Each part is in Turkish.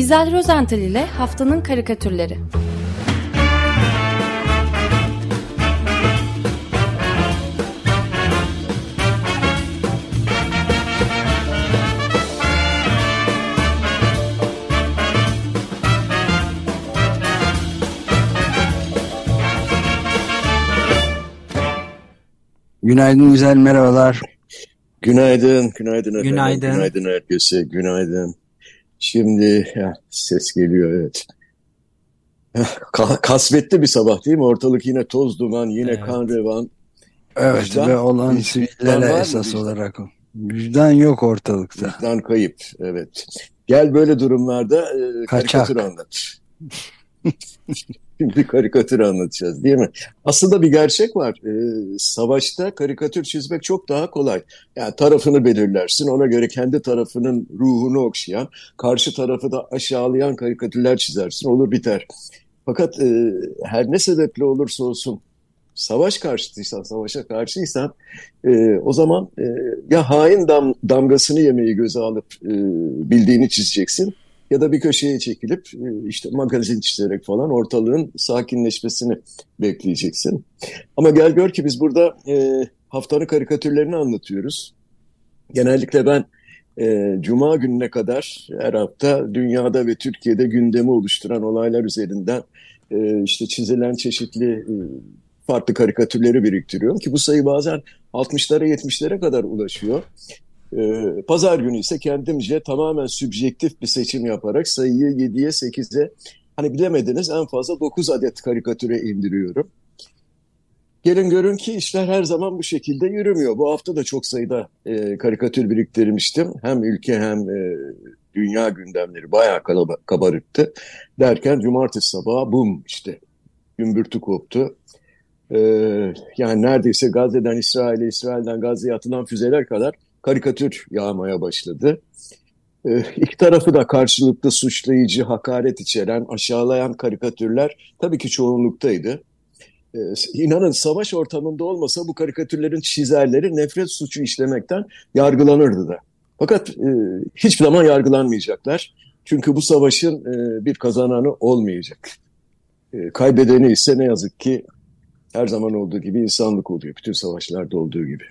İzel Rozental ile Haftanın Karikatürleri Günaydın güzel merhabalar. Günaydın, günaydın efendim. Günaydın. Günaydın herkese, günaydın. Şimdi ya, ses geliyor evet. Ka kasvetli bir sabah değil mi? Ortalık yine toz duman, yine evet. kan revan. Evet vicdan, ve olan sivillere esas olarak vicdan yok ortalıkta. Vicdan kayıp, evet. Gel böyle durumlarda e, karikatür anlat. bir karikatür anlatacağız değil mi? Aslında bir gerçek var. Ee, savaşta karikatür çizmek çok daha kolay. Yani tarafını belirlersin. Ona göre kendi tarafının ruhunu okşayan, karşı tarafı da aşağılayan karikatürler çizersin. Olur biter. Fakat e, her ne sebeple olursa olsun savaş karşıtıysan, savaşa karşıysan e, o zaman e, ya hain dam, damgasını yemeyi göze alıp e, bildiğini çizeceksin ya da bir köşeye çekilip e, işte magazin çizerek falan ortalığın sakinleşmesini bekleyeceksin. Ama gel gör ki biz burada e, haftanın karikatürlerini anlatıyoruz. Genellikle ben e, Cuma gününe kadar her hafta dünyada ve Türkiye'de gündemi oluşturan olaylar üzerinden e, işte çizilen çeşitli e, farklı karikatürleri biriktiriyorum ki bu sayı bazen 60'lara 70'lere kadar ulaşıyor. Ee, pazar günü ise kendimce tamamen sübjektif bir seçim yaparak sayıyı 7'ye 8'e hani bilemediniz en fazla 9 adet karikatüre indiriyorum. Gelin görün ki işler her zaman bu şekilde yürümüyor. Bu hafta da çok sayıda e, karikatür biriktirmiştim. Hem ülke hem e, dünya gündemleri bayağı kabarıktı. Derken cumartesi sabahı bum işte gümbürtü koptu. Ee, yani neredeyse Gazze'den İsrail'e, İsrail'den Gazze'ye atılan füzeler kadar karikatür yağmaya başladı. Ee, iki tarafı da karşılıklı suçlayıcı, hakaret içeren, aşağılayan karikatürler tabii ki çoğunluktaydı. Ee, inanın savaş ortamında olmasa bu karikatürlerin çizerleri nefret suçu işlemekten yargılanırdı da. Fakat e, hiçbir zaman yargılanmayacaklar. Çünkü bu savaşın e, bir kazananı olmayacak. E, kaybedeni ise ne yazık ki her zaman olduğu gibi insanlık oluyor. Bütün savaşlarda olduğu gibi.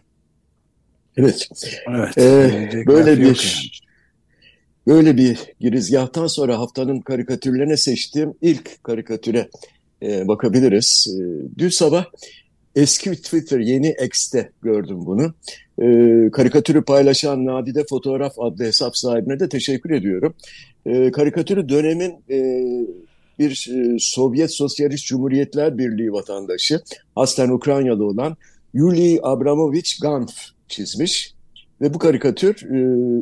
Evet. evet ee, böyle bir yani. böyle bir girizgahtan sonra haftanın karikatürlerine seçtiğim ilk karikatüre e, bakabiliriz. E, dün sabah eski Twitter yeni X'te gördüm bunu. E, karikatürü paylaşan Nadide Fotoğraf adlı hesap sahibine de teşekkür ediyorum. E, karikatürü dönemin e, bir e, Sovyet Sosyalist Cumhuriyetler Birliği vatandaşı, aslen Ukraynalı olan Yuli Abramovich Ganf çizmiş. Ve bu karikatür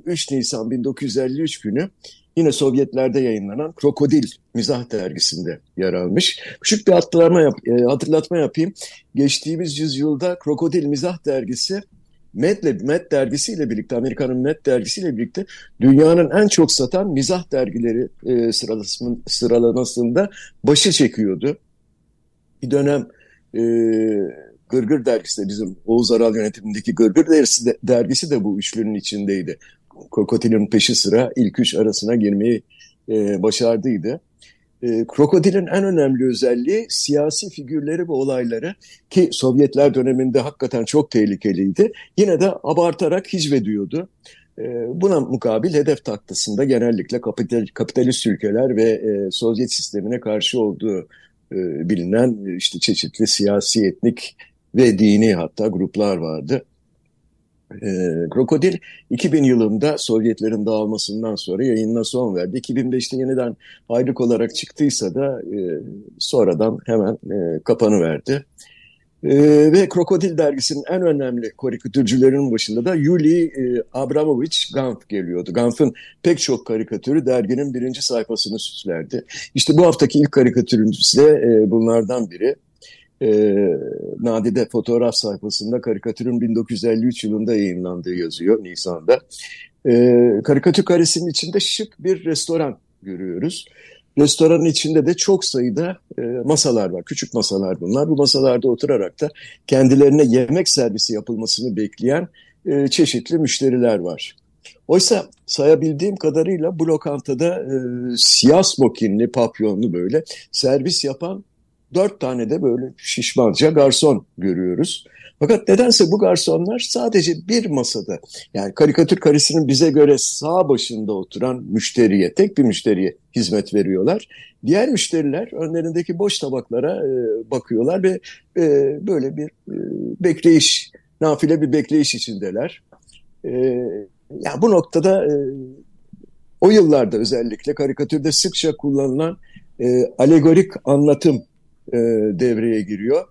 3 e, Nisan 1953 günü yine Sovyetlerde yayınlanan Krokodil Mizah Dergisi'nde yer almış. Küçük bir hatırlatma, yap, e, hatırlatma yapayım. Geçtiğimiz yüzyılda Krokodil Mizah Dergisi Met, Met dergisiyle birlikte, Amerika'nın Met dergisiyle birlikte dünyanın en çok satan mizah dergileri e, sıralamasında başı çekiyordu. Bir dönem e, Gırgır dergisi de bizim Oğuz Aral yönetimindeki Gırgır dergisi de, dergisi de bu üçlünün içindeydi. Krokodilin peşi sıra ilk üç arasına girmeyi e, başardıydı. E, Krokodil'in en önemli özelliği siyasi figürleri ve olayları ki Sovyetler döneminde hakikaten çok tehlikeliydi. Yine de abartarak hicvediyordu. E, buna mukabil hedef taktasında genellikle kapital, kapitalist ülkeler ve e, Sovyet sistemine karşı olduğu e, bilinen işte çeşitli siyasi etnik ve dini hatta gruplar vardı. E, Krokodil 2000 yılında Sovyetlerin dağılmasından sonra yayınına son verdi. 2005'te yeniden ayrık olarak çıktıysa da e, sonradan hemen e, kapanı verdi. E, ve Krokodil dergisinin en önemli karikatürcülerinin başında da Yuli e, Abramovich Ganf geliyordu. Ganf'ın pek çok karikatürü derginin birinci sayfasını süslerdi. İşte bu haftaki ilk karikatürümüz de e, bunlardan biri e, Nadide fotoğraf sayfasında karikatürün 1953 yılında yayınlandığı yazıyor Nisan'da. E, karikatür karesinin içinde şık bir restoran görüyoruz. Restoranın içinde de çok sayıda e, masalar var, küçük masalar bunlar. Bu masalarda oturarak da kendilerine yemek servisi yapılmasını bekleyen e, çeşitli müşteriler var. Oysa sayabildiğim kadarıyla bu lokantada e, siyah smokinli, papyonlu böyle servis yapan dört tane de böyle şişmanca garson görüyoruz. Fakat nedense bu garsonlar sadece bir masada yani karikatür karesinin bize göre sağ başında oturan müşteriye, tek bir müşteriye hizmet veriyorlar. Diğer müşteriler önlerindeki boş tabaklara e, bakıyorlar ve e, böyle bir e, bekleyiş, nafile bir bekleyiş içindeler. E, yani bu noktada e, o yıllarda özellikle karikatürde sıkça kullanılan e, alegorik anlatım e, devreye giriyor.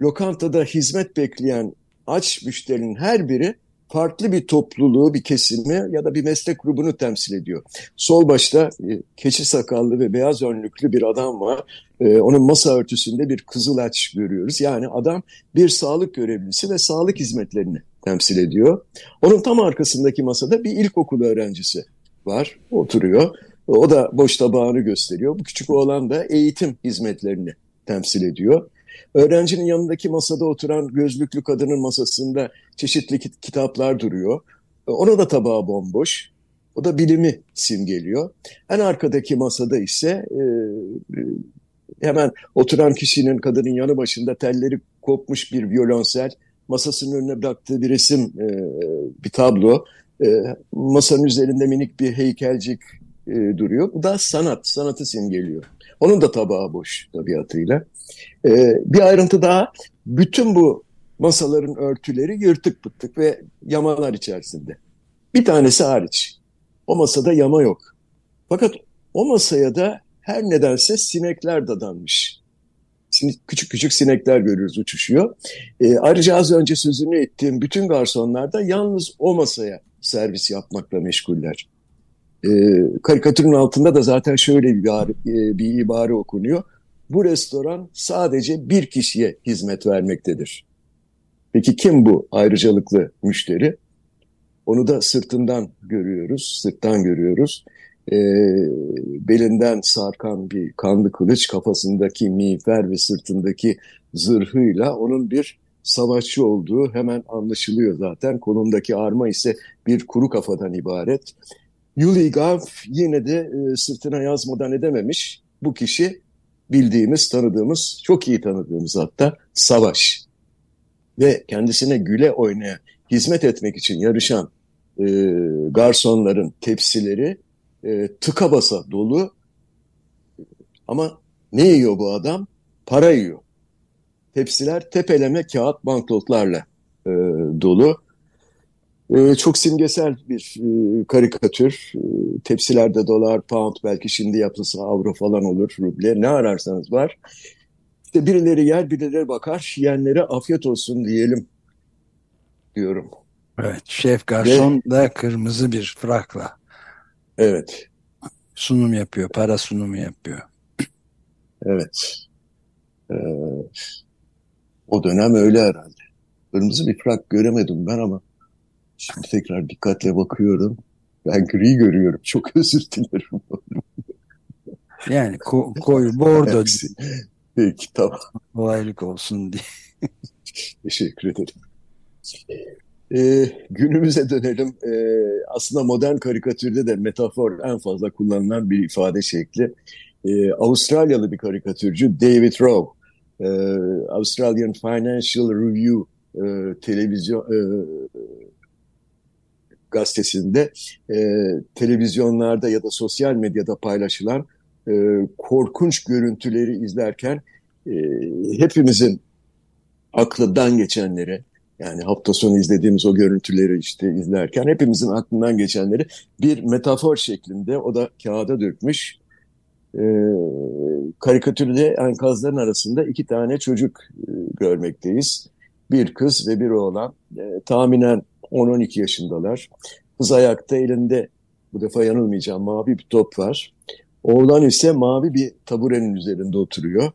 Lokantada hizmet bekleyen aç müşterinin her biri farklı bir topluluğu, bir kesimi ya da bir meslek grubunu temsil ediyor. Sol başta e, keçi sakallı ve beyaz önlüklü bir adam var. E, onun masa örtüsünde bir kızılaç görüyoruz. Yani adam bir sağlık görevlisi ve sağlık hizmetlerini temsil ediyor. Onun tam arkasındaki masada bir ilkokul öğrencisi var, oturuyor. O da boş tabağını gösteriyor. Bu küçük oğlan da eğitim hizmetlerini temsil ediyor. Öğrencinin yanındaki masada oturan gözlüklü kadının masasında çeşitli kitaplar duruyor. Ona da tabağı bomboş. O da bilimi simgeliyor. En arkadaki masada ise e, e, hemen oturan kişinin kadının yanı başında telleri kopmuş bir violonsel, masasının önüne bıraktığı bir resim, e, bir tablo. E, masanın üzerinde minik bir heykelcik e, duruyor. Bu da sanat, sanatı simgeliyor. Onun da tabağı boş tabiatıyla. E, bir ayrıntı daha, bütün bu masaların örtüleri yırtık pıttık ve yamalar içerisinde. Bir tanesi hariç. O masada yama yok. Fakat o masaya da her nedense sinekler dadanmış. Küçük küçük sinekler görüyoruz uçuşuyor. E, ayrıca az önce sözünü ettiğim bütün garsonlar da yalnız o masaya servis yapmakla meşguller. E, karikatürün altında da zaten şöyle bir, e, bir ibare okunuyor. Bu restoran sadece bir kişiye hizmet vermektedir. Peki kim bu ayrıcalıklı müşteri? Onu da sırtından görüyoruz, sırttan görüyoruz. E, belinden sarkan bir kanlı kılıç, kafasındaki miğfer ve sırtındaki zırhıyla onun bir savaşçı olduğu hemen anlaşılıyor zaten. Kolundaki arma ise bir kuru kafadan ibaret. Yuli Gav yine de e, sırtına yazmadan edememiş. Bu kişi bildiğimiz, tanıdığımız, çok iyi tanıdığımız hatta Savaş. Ve kendisine güle oynaya hizmet etmek için yarışan e, garsonların tepsileri e, tıka basa dolu. Ama ne yiyor bu adam? Para yiyor. Tepsiler tepeleme kağıt banknotlarla e, dolu. E, çok simgesel bir e, karikatür. E, tepsilerde dolar, pound, belki şimdi yapılsa avro falan olur, ruble. Ne ararsanız var. İşte birileri yer, birileri bakar. Yiyenlere afiyet olsun diyelim diyorum. Evet, şef garson Ve, da kırmızı bir frakla. Evet. Sunum yapıyor, para sunumu yapıyor. Evet. Ee, o dönem öyle herhalde. Kırmızı bir frak göremedim ben ama şimdi tekrar dikkatle bakıyorum. Ben gri görüyorum. Çok özür dilerim. yani ko koyu bordo. Peki tamam. Kolaylık olsun diye. Teşekkür ederim. Ee, günümüze dönelim. Ee, aslında modern karikatürde de metafor en fazla kullanılan bir ifade şekli. Ee, Avustralyalı bir karikatürcü David Rowe, e, Australian Financial Review e, televizyon e, gazetesinde e, televizyonlarda ya da sosyal medyada paylaşılan e, korkunç görüntüleri izlerken e, hepimizin aklından geçenleri yani hafta sonu izlediğimiz o görüntüleri işte izlerken hepimizin aklından geçenleri bir metafor şeklinde o da kağıda dökmüş. E, karikatürde enkazların arasında iki tane çocuk e, görmekteyiz. Bir kız ve bir oğlan. E, tahminen 10-12 yaşındalar. Kız ayakta elinde bu defa yanılmayacağım mavi bir top var. Oğlan ise mavi bir taburenin üzerinde oturuyor.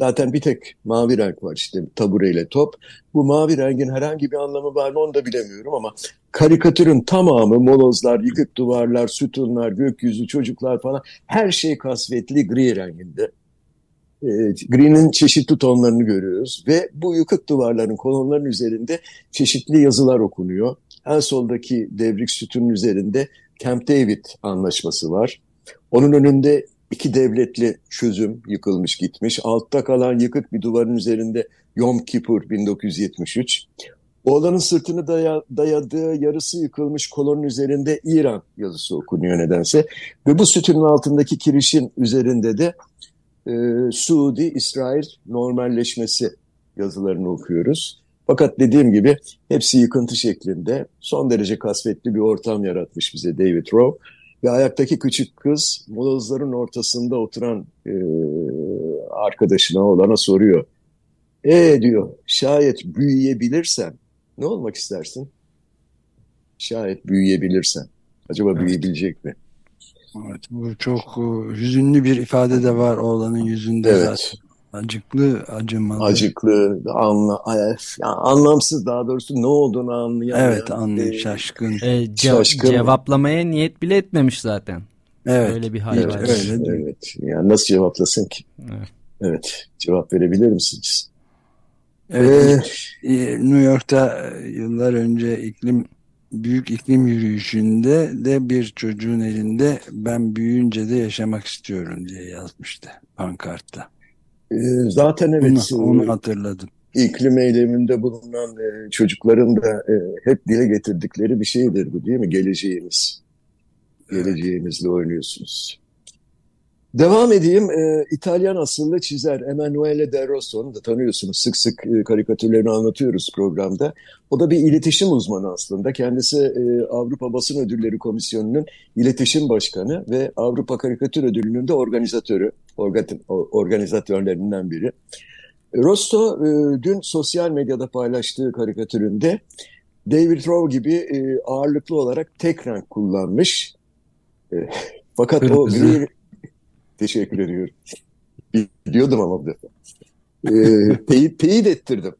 Zaten bir tek mavi renk var işte tabureyle top. Bu mavi rengin herhangi bir anlamı var mı onu da bilemiyorum ama karikatürün tamamı molozlar, yıkık duvarlar, sütunlar, gökyüzü, çocuklar falan her şey kasvetli gri renginde. E, gri'nin çeşitli tonlarını görüyoruz ve bu yıkık duvarların kolonların üzerinde çeşitli yazılar okunuyor. En soldaki devrik sütunun üzerinde Camp David anlaşması var. Onun önünde iki devletli çözüm yıkılmış gitmiş. Altta kalan yıkık bir duvarın üzerinde Yom Kippur 1973. Oğlanın sırtını daya, dayadığı yarısı yıkılmış kolonun üzerinde İran yazısı okunuyor nedense. Ve bu sütunun altındaki kirişin üzerinde de e, Suudi-İsrail normalleşmesi yazılarını okuyoruz. Fakat dediğim gibi hepsi yıkıntı şeklinde son derece kasvetli bir ortam yaratmış bize David Rowe. Ve ayaktaki küçük kız molozların ortasında oturan e, arkadaşına olana soruyor. E diyor şayet büyüyebilirsen ne olmak istersin? Şayet büyüyebilirsen. Acaba evet. büyüyebilecek mi? Evet, bu çok e, hüzünlü bir ifade de var oğlanın yüzünde evet. zaten. Acıklı, acımalı. Acıklı, anla, yani anlamsız daha doğrusu ne olduğunu anlayamayan. Evet, anlıyor, şaşkın. E, ce şaşkın. Cevaplamaya niyet bile etmemiş zaten. Evet. Öyle bir hal evet, var. Evet, evet. Yani nasıl cevaplasın ki? Evet. evet. Cevap verebilir misiniz? Evet, ee, New York'ta e, yıllar önce iklim büyük iklim yürüyüşünde de bir çocuğun elinde ben büyüyünce de yaşamak istiyorum diye yazmıştı pankartta. Ee, zaten evet. Onu, onu hatırladım. İklim eyleminde bulunan e, çocukların da e, hep dile getirdikleri bir şeydir bu değil mi? Geleceğimiz. Geleceğimizle oynuyorsunuz. Devam edeyim. E, İtalyan asıllı çizer Emanuele De Rosso'nu da tanıyorsunuz. Sık sık e, karikatürlerini anlatıyoruz programda. O da bir iletişim uzmanı aslında. Kendisi e, Avrupa Basın Ödülleri Komisyonu'nun iletişim başkanı ve Avrupa Karikatür Ödülü'nün de organizatörü, organ, organizatörlerinden biri. Rosso e, dün sosyal medyada paylaştığı karikatüründe David Rowe gibi e, ağırlıklı olarak tek renk kullanmış. E, fakat Kırmızı. o gri Teşekkür ediyorum. Biliyordum ama bu defa. Ee, teyit, teyit ettirdim.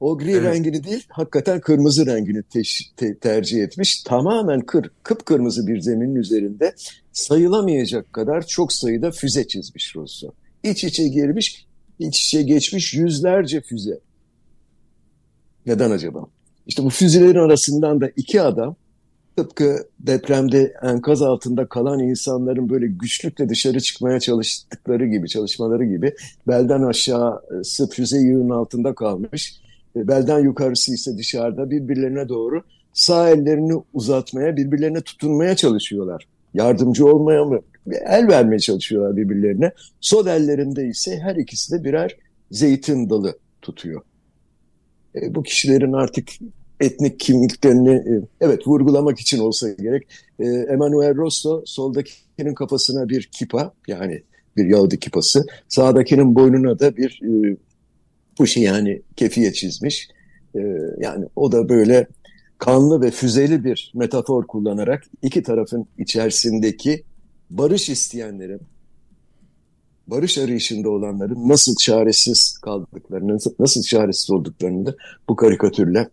O gri evet. rengini değil, hakikaten kırmızı rengini te te tercih etmiş. Tamamen kır, kıpkırmızı bir zeminin üzerinde sayılamayacak kadar çok sayıda füze çizmiş Rosso. İç içe girmiş, iç içe geçmiş yüzlerce füze. Neden acaba? İşte bu füzelerin arasından da iki adam tıpkı depremde enkaz altında kalan insanların böyle güçlükle dışarı çıkmaya çalıştıkları gibi, çalışmaları gibi belden aşağı aşağısı füze yığının altında kalmış. E, belden yukarısı ise dışarıda birbirlerine doğru sağ ellerini uzatmaya, birbirlerine tutunmaya çalışıyorlar. Yardımcı olmaya mı? El vermeye çalışıyorlar birbirlerine. Sol ellerinde ise her ikisi de birer zeytin dalı tutuyor. E, bu kişilerin artık etnik kimliklerini e, evet vurgulamak için olsa gerek. E, Emanuel Rosso soldakinin kafasına bir kipa yani bir Yahudi kipası. Sağdakinin boynuna da bir e, puşi yani kefiye çizmiş. E, yani o da böyle kanlı ve füzeli bir metafor kullanarak iki tarafın içerisindeki barış isteyenlerin, barış arayışında olanların nasıl çaresiz kaldıklarını, nasıl çaresiz olduklarını da bu karikatürle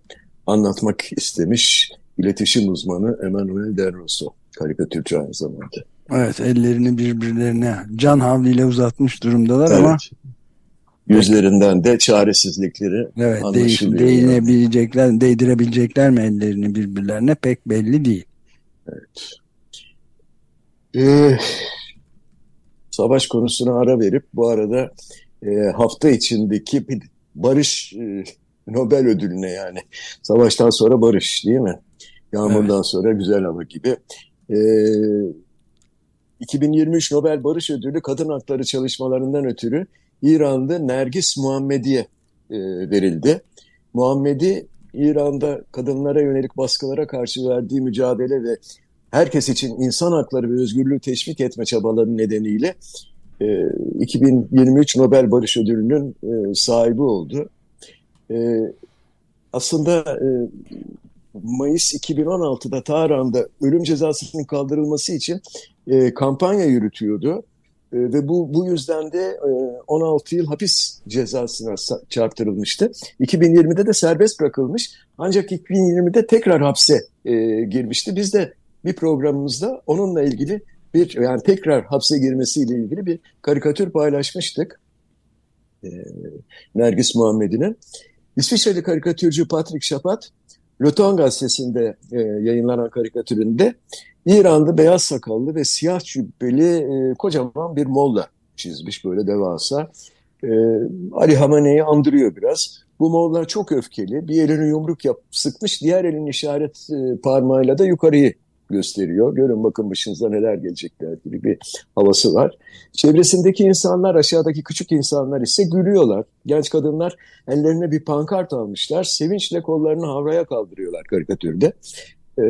anlatmak istemiş iletişim uzmanı Emanuel Derroso. Karikatürcü aynı zamanda. Evet ellerini birbirlerine can havliyle uzatmış durumdalar evet. ama yüzlerinden de çaresizlikleri evet, anlaşılıyor. Değinebilecekler, değdirebilecekler mi ellerini birbirlerine pek belli değil. Evet. Ee, savaş konusuna ara verip bu arada e, hafta içindeki barış e, Nobel ödülüne yani. Savaştan sonra barış değil mi? Yağmurdan evet. sonra güzel hava gibi. Ee, 2023 Nobel Barış Ödülü kadın hakları çalışmalarından ötürü İran'da Nergis Muhammedi'ye e, verildi. Muhammedi İran'da kadınlara yönelik baskılara karşı verdiği mücadele ve herkes için insan hakları ve özgürlüğü teşvik etme çabaları nedeniyle e, 2023 Nobel Barış Ödülü'nün e, sahibi oldu. E, aslında e, Mayıs 2016'da Tahran'da ölüm cezasının kaldırılması için e, kampanya yürütüyordu. E, ve bu, bu yüzden de e, 16 yıl hapis cezasına çarptırılmıştı. 2020'de de serbest bırakılmış. Ancak 2020'de tekrar hapse e, girmişti. Biz de bir programımızda onunla ilgili bir yani tekrar hapse girmesiyle ilgili bir karikatür paylaşmıştık. E, Nergis Muhammed'ine. İsviçreli karikatürcü Patrick Chapat Le gazetesinde e, yayınlanan karikatüründe İran'da beyaz sakallı ve siyah cübbeli e, kocaman bir molla çizmiş böyle devasa. E, Ali Hamane'yi andırıyor biraz. Bu Moğollar çok öfkeli. Bir elini yumruk yap, sıkmış, diğer elin işaret e, parmağıyla da yukarıyı gösteriyor. Görün bakın başınıza neler gelecekler gibi bir havası var. Çevresindeki insanlar, aşağıdaki küçük insanlar ise gülüyorlar. Genç kadınlar ellerine bir pankart almışlar. Sevinçle kollarını havraya kaldırıyorlar karikatürde. E,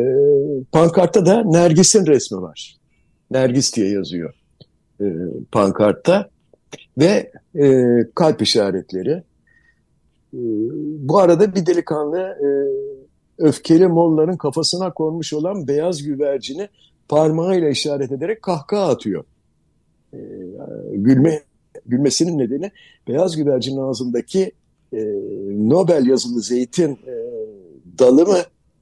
pankartta da Nergis'in resmi var. Nergis diye yazıyor e, pankartta. Ve e, kalp işaretleri. Ee, bu arada bir delikanlı e, öfkeli Molla'nın kafasına konmuş olan beyaz güvercini parmağıyla işaret ederek kahkaha atıyor. Ee, gülme Gülmesinin nedeni beyaz güvercinin ağzındaki e, Nobel yazılı zeytin e, dalı mı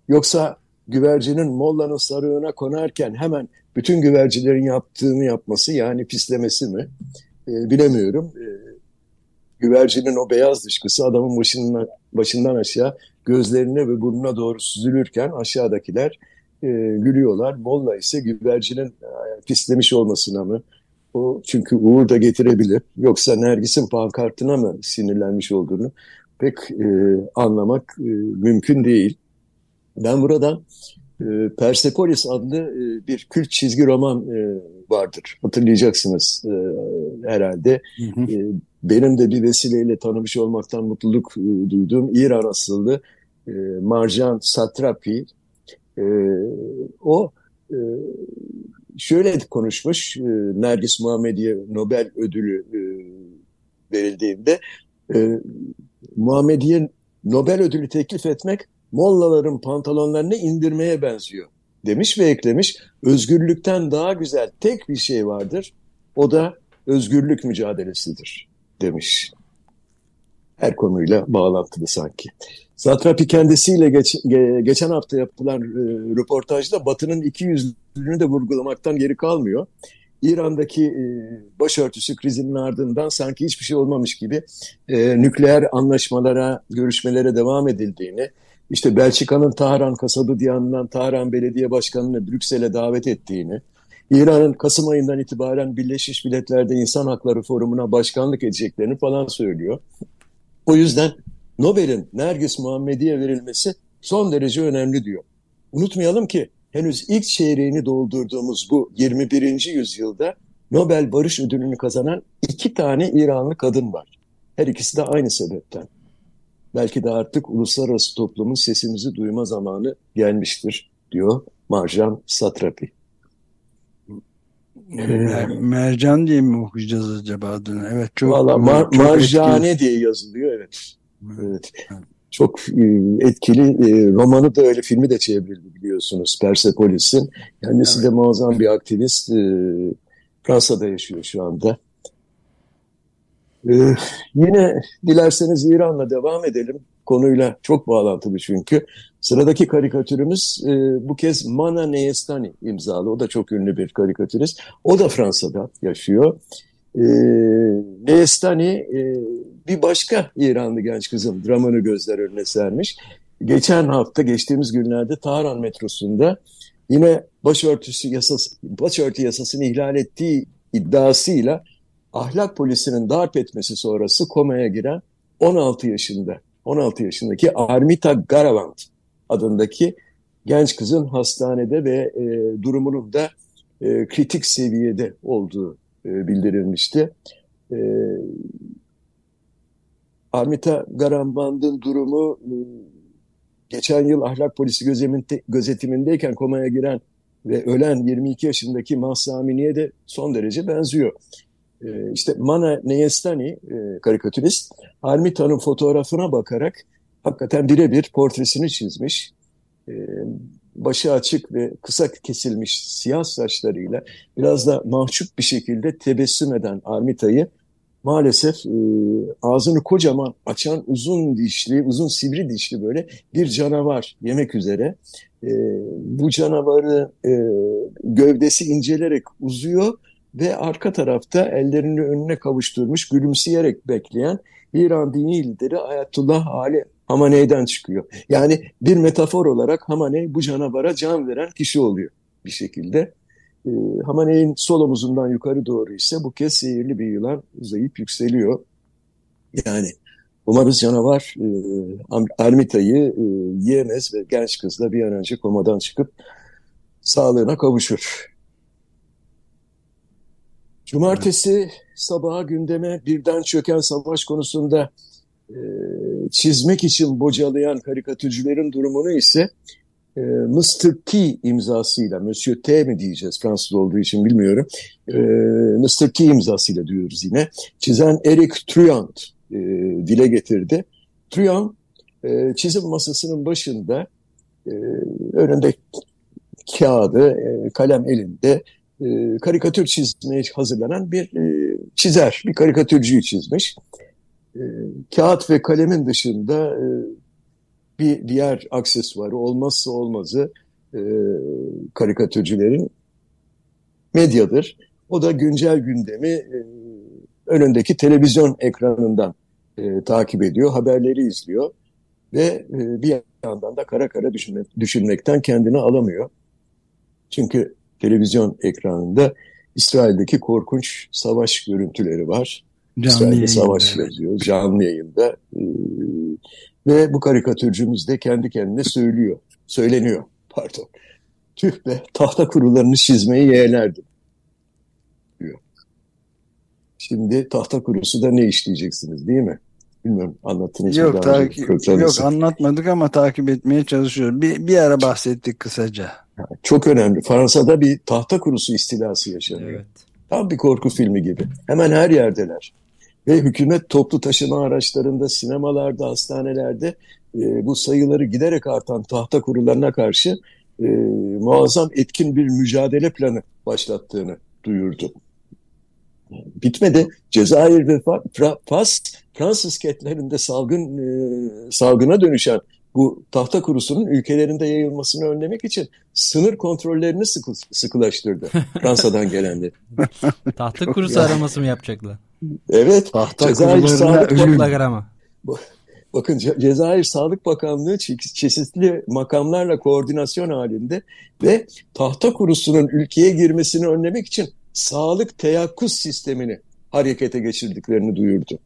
yoksa güvercinin Molla'nın sarığına konarken hemen bütün güvercilerin yaptığını yapması yani pislemesi mi bilemiyorum güvercinin o beyaz dışkısı adamın başından, başından aşağı gözlerine ve burnuna doğru süzülürken aşağıdakiler e, gülüyorlar. Molla ise güvercinin e, pislemiş olmasına mı? O çünkü uğur da getirebilir. Yoksa Nergis'in pankartına mı sinirlenmiş olduğunu pek e, anlamak e, mümkün değil. Ben buradan e, Persepolis adlı e, bir kült çizgi roman e, vardır. Hatırlayacaksınız e, herhalde. Hı hı. E, benim de bir vesileyle tanımış olmaktan mutluluk e, duyduğum İran asıllı e, Marjan Satrapi. E, o e, şöyle konuşmuş, e, Nergis Muhammediye Nobel ödülü e, verildiğinde e, Muhammediye Nobel ödülü teklif etmek mollaların pantolonlarını indirmeye benziyor demiş ve eklemiş özgürlükten daha güzel tek bir şey vardır o da özgürlük mücadelesidir demiş. Her konuyla bağlantılı sanki. Satrapi kendisiyle geç, ge, geçen hafta yapılan e, röportajda Batı'nın iki yüzlülüğünü de vurgulamaktan geri kalmıyor. İran'daki e, başörtüsü krizinin ardından sanki hiçbir şey olmamış gibi e, nükleer anlaşmalara, görüşmelere devam edildiğini, işte Belçika'nın Tahran kasabı diye anılan Tahran Belediye Başkanı'nı Brüksel'e davet ettiğini, İran'ın Kasım ayından itibaren Birleşmiş Milletler'de İnsan Hakları Forumu'na başkanlık edeceklerini falan söylüyor. O yüzden Nobel'in Nergis Muhammedi'ye verilmesi son derece önemli diyor. Unutmayalım ki henüz ilk çeyreğini doldurduğumuz bu 21. yüzyılda Nobel Barış Ödülünü kazanan iki tane İranlı kadın var. Her ikisi de aynı sebepten. Belki de artık uluslararası toplumun sesimizi duyma zamanı gelmiştir diyor Marjan Satrapi. Mer mercan diye mi okuyacağız acaba adını? Evet çok. Valla mar çok marjane etkili. diye yazılıyor evet. Evet. Çok e, etkili e, romanı da öyle filmi de çevrildi biliyorsunuz Persepolis'in. Kendisi evet. de muazzam bir aktivist. E, Fransa'da yaşıyor şu anda. Ee, yine dilerseniz İran'la devam edelim. Konuyla çok bağlantılı çünkü. Sıradaki karikatürümüz e, bu kez Mana Neyestani imzalı. O da çok ünlü bir karikatürist. O da Fransa'da yaşıyor. E, Neyestani e, bir başka İranlı genç kızın dramını gözler önüne sermiş. Geçen hafta, geçtiğimiz günlerde Tahran metrosunda yine başörtüsü yasası, başörtü yasasını ihlal ettiği iddiasıyla ahlak polisinin darp etmesi sonrası komaya giren 16 yaşında 16 yaşındaki Armita Garavant adındaki genç kızın hastanede ve e, durumunun da e, kritik seviyede olduğu e, bildirilmişti. E, Armita Garavant'ın durumu e, geçen yıl ahlak polisi gözetimindeyken komaya giren ve ölen 22 yaşındaki Mahsamini'ye de son derece benziyor. Ee, işte Mana Neyestani e, karikatürist Armita'nın fotoğrafına bakarak hakikaten birebir portresini çizmiş. Ee, başı açık ve kısa kesilmiş siyah saçlarıyla biraz da mahcup bir şekilde tebessüm eden Armita'yı maalesef e, ağzını kocaman açan uzun dişli, uzun sivri dişli böyle bir canavar yemek üzere. E, bu canavarı gövdesi incelerek uzuyor ve arka tarafta ellerini önüne kavuşturmuş gülümseyerek bekleyen İran dini lideri Ayetullah Ali Hamaney'den çıkıyor. Yani bir metafor olarak Hamaney bu canavara can veren kişi oluyor bir şekilde. E, Hamaney'in sol omuzundan yukarı doğru ise bu kez seyirli bir yılan uzayıp yükseliyor. Yani umarız canavar e, Ermita'yı e, yiyemez ve genç kızla bir an önce komadan çıkıp sağlığına kavuşur. Cumartesi sabaha gündeme birden çöken savaş konusunda e, çizmek için bocalayan karikatürcülerin durumunu ise e, Mr. T imzasıyla, Monsieur T mi diyeceğiz Fransız olduğu için bilmiyorum, e, Mr. T imzasıyla diyoruz yine, çizen Eric Truant e, dile getirdi. Truant e, çizim masasının başında e, önünde kağıdı, e, kalem elinde e, karikatür çizmeye hazırlanan bir e, çizer, bir karikatürcüyü çizmiş. E, kağıt ve kalemin dışında e, bir diğer aksesuarı, olmazsa olmazı e, karikatürcülerin medyadır. O da güncel gündemi e, önündeki televizyon ekranından e, takip ediyor, haberleri izliyor ve e, bir yandan da kara kara düşünmek, düşünmekten kendini alamıyor. Çünkü televizyon ekranında İsrail'deki korkunç savaş görüntüleri var. Canlı İsrail'de yayında, savaş yazıyor canlı yayında. Ee, ve bu karikatürcümüz de kendi kendine söylüyor. Söyleniyor pardon. Tüh be tahta kurularını çizmeyi yeğlerdim diyor. Şimdi tahta kurusu da ne işleyeceksiniz değil mi? Bilmiyorum anlattınız yok, mı? Takip, yok anlatmadık ama takip etmeye çalışıyoruz. Bir, bir ara bahsettik kısaca. Çok önemli. Fransa'da bir tahta kurusu istilası yaşanıyor. Evet. Tam bir korku filmi gibi. Hemen her yerdeler. Ve hükümet toplu taşıma araçlarında, sinemalarda, hastanelerde e, bu sayıları giderek artan tahta kurularına karşı e, muazzam etkin bir mücadele planı başlattığını duyurdu. Bitmedi. Cezayir ve Fas, Fransız ketlerinde salgın e, salgına dönüşen bu tahta kurusunun ülkelerinde yayılmasını önlemek için sınır kontrollerini sıkı, sıkılaştırdı Fransa'dan gelenler. tahta kurusu araması mı yapacaklar? Evet. Tahta Cezayir Sağlık Bakanlığı. Bakın Cezayir Sağlık Bakanlığı çeşitli makamlarla koordinasyon halinde ve tahta kurusunun ülkeye girmesini önlemek için sağlık teyakkuz sistemini harekete geçirdiklerini duyurdu.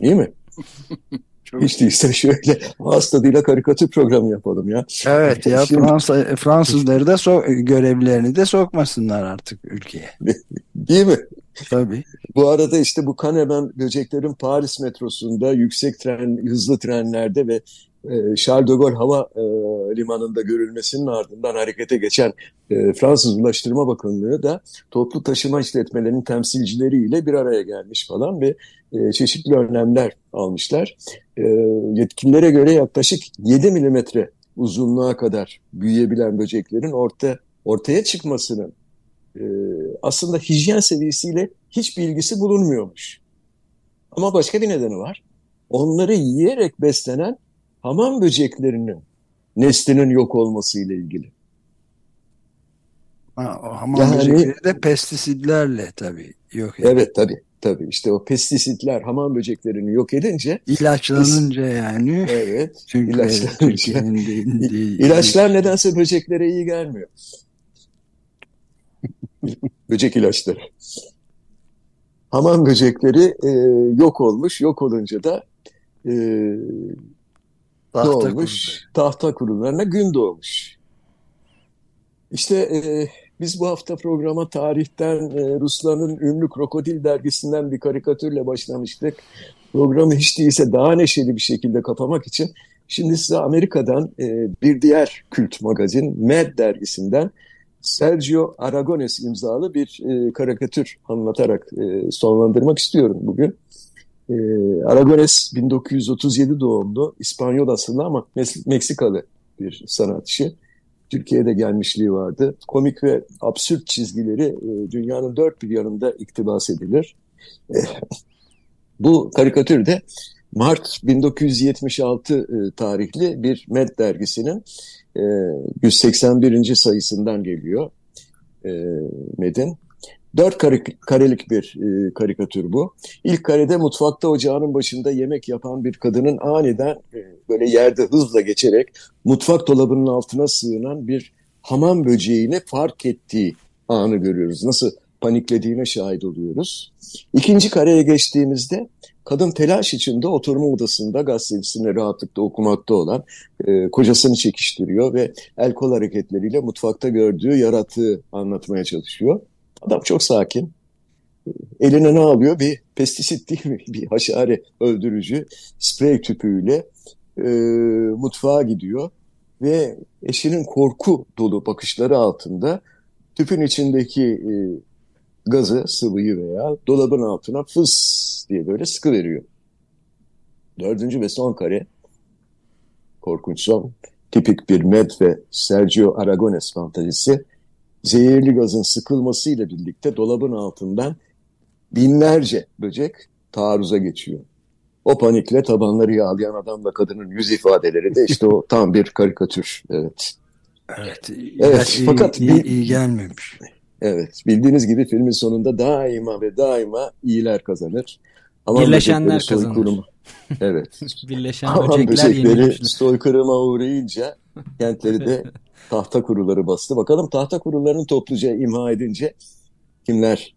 Değil mi? Çok Hiç değilse şöyle ağız tadıyla karikatür programı yapalım ya. Evet ya Şimdi... Fransa, Fransızları da so görevlerini de sokmasınlar artık ülkeye. Değil mi? Tabii. Bu arada işte bu Kanemen böceklerin Paris metrosunda yüksek tren, hızlı trenlerde ve e, Charles de Gaulle hava e, limanında görülmesinin ardından harekete geçen e, Fransız Ulaştırma Bakanlığı da toplu taşıma işletmelerinin temsilcileriyle bir araya gelmiş falan ve e, çeşitli önlemler almışlar. Yetkililere göre yaklaşık 7 milimetre uzunluğa kadar büyüyebilen böceklerin orta, ortaya çıkmasının aslında hijyen seviyesiyle hiçbir ilgisi bulunmuyormuş. Ama başka bir nedeni var. Onları yiyerek beslenen hamam böceklerinin neslinin yok olması ile ilgili. Ha, o hamam yani, böcekleri de pestisitlerle tabii yok ediyor. Evet tabii. Tabii işte o pestisitler hamam böceklerini yok edince ilaçlanınca yani evet çünkü ilaçlanınca ilaçlar nedense böceklere iyi gelmiyor. Böcek ilaçları. Hamam böcekleri e, yok olmuş. Yok olunca da e, tahta olmuş? Kurdu. Tahta kurularına gün doğmuş. İşte e, biz bu hafta programa tarihten e, Rusların ünlü Krokodil dergisinden bir karikatürle başlamıştık. Programı hiç değilse daha neşeli bir şekilde kapamak için şimdi size Amerika'dan e, bir diğer kült magazin Mad dergisinden Sergio Aragones imzalı bir e, karikatür anlatarak e, sonlandırmak istiyorum bugün. E, Aragones 1937 doğumlu, İspanyol asıllı ama Meksikalı bir sanatçı. Türkiye'de gelmişliği vardı. Komik ve absürt çizgileri e, dünyanın dört bir yanında iktibas edilir. E, bu karikatür de Mart 1976 e, tarihli bir Med dergisinin e, 181. sayısından geliyor e, Med'in. Dört kare, karelik bir e, karikatür bu. İlk karede mutfakta ocağının başında yemek yapan bir kadının aniden e, böyle yerde hızla geçerek mutfak dolabının altına sığınan bir hamam böceğini fark ettiği anı görüyoruz. Nasıl paniklediğine şahit oluyoruz. İkinci kareye geçtiğimizde kadın telaş içinde oturma odasında gazetesini rahatlıkla okumakta olan e, kocasını çekiştiriyor ve el kol hareketleriyle mutfakta gördüğü yaratığı anlatmaya çalışıyor. Adam çok sakin. Eline ne alıyor? Bir pestisit değil mi? Bir haşare öldürücü sprey tüpüyle e, mutfağa gidiyor ve eşinin korku dolu bakışları altında tüpün içindeki e, gazı, sıvıyı veya dolabın altına fıs diye böyle sıkı veriyor. Dördüncü ve son kare korkunç son tipik bir Med ve Sergio Aragones fantazisi zehirli gazın sıkılmasıyla birlikte dolabın altından binlerce böcek taarruza geçiyor. O panikle tabanları yağlayan adamla kadının yüz ifadeleri de işte o tam bir karikatür. Evet. Evet. Evet, iyi, fakat iyi, iyi gelmemiş. Evet. Bildiğiniz gibi filmin sonunda daima ve daima iyiler kazanır. Ama Birleşenler soykırıma- Evet. Birleşen Aman böcekler böcekleri yenilmişler. soykırıma uğrayınca kentleri de tahta kuruları bastı. Bakalım tahta kurularını topluca imha edince kimler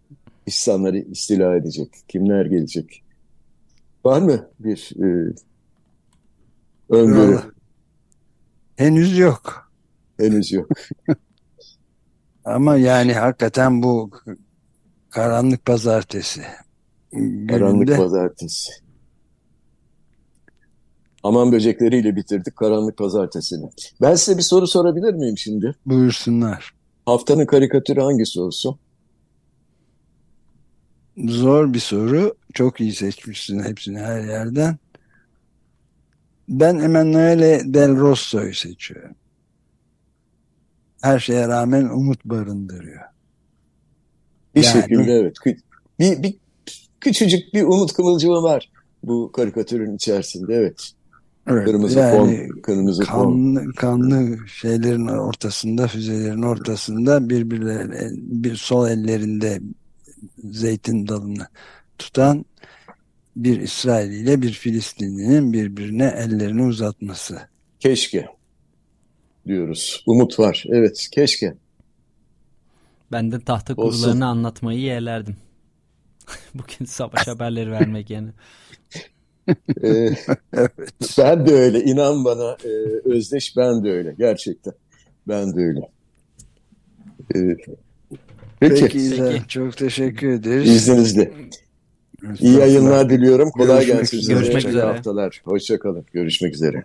insanları istila edecek? Kimler gelecek? Var mı bir e, öngörü? Vallahi. Henüz yok. Henüz yok. Ama yani hakikaten bu karanlık pazartesi Karanlık pazartesi. Aman böcekleriyle bitirdik karanlık pazartesini. Ben size bir soru sorabilir miyim şimdi? buyursunlar. Haftanın karikatürü hangisi olsun? Zor bir soru. Çok iyi seçmişsin hepsini her yerden. Ben Emanuele Del Rosso'yu seçiyorum. Her şeye rağmen umut barındırıyor. Bir Yani- şekilde evet. Bir, bir küçücük bir umut kımılcımı var bu karikatürün içerisinde. Evet. Evet, Kırmızı yani fon, kırmızı fon. kanlı, kanlı şeylerin ortasında, füzelerin ortasında birbirlerine bir sol ellerinde zeytin dalını tutan bir İsrail ile bir Filistinlinin birbirine ellerini uzatması. Keşke diyoruz. Umut var. Evet, keşke. Ben de tahta Olsun. kurularını anlatmayı yeğlerdim. Bugün savaş haberleri vermek yani. Ee, ben de öyle. İnan bana e, Özdeş ben de öyle. Gerçekten. Ben de öyle. Ee, peki. Peki, çok teşekkür ederiz. İzninizle. İyi yayınlar diliyorum. Kolay Görüşmek gelsin. üzere. Görüşmek üzere. haftalar. Hoşçakalın. Görüşmek üzere.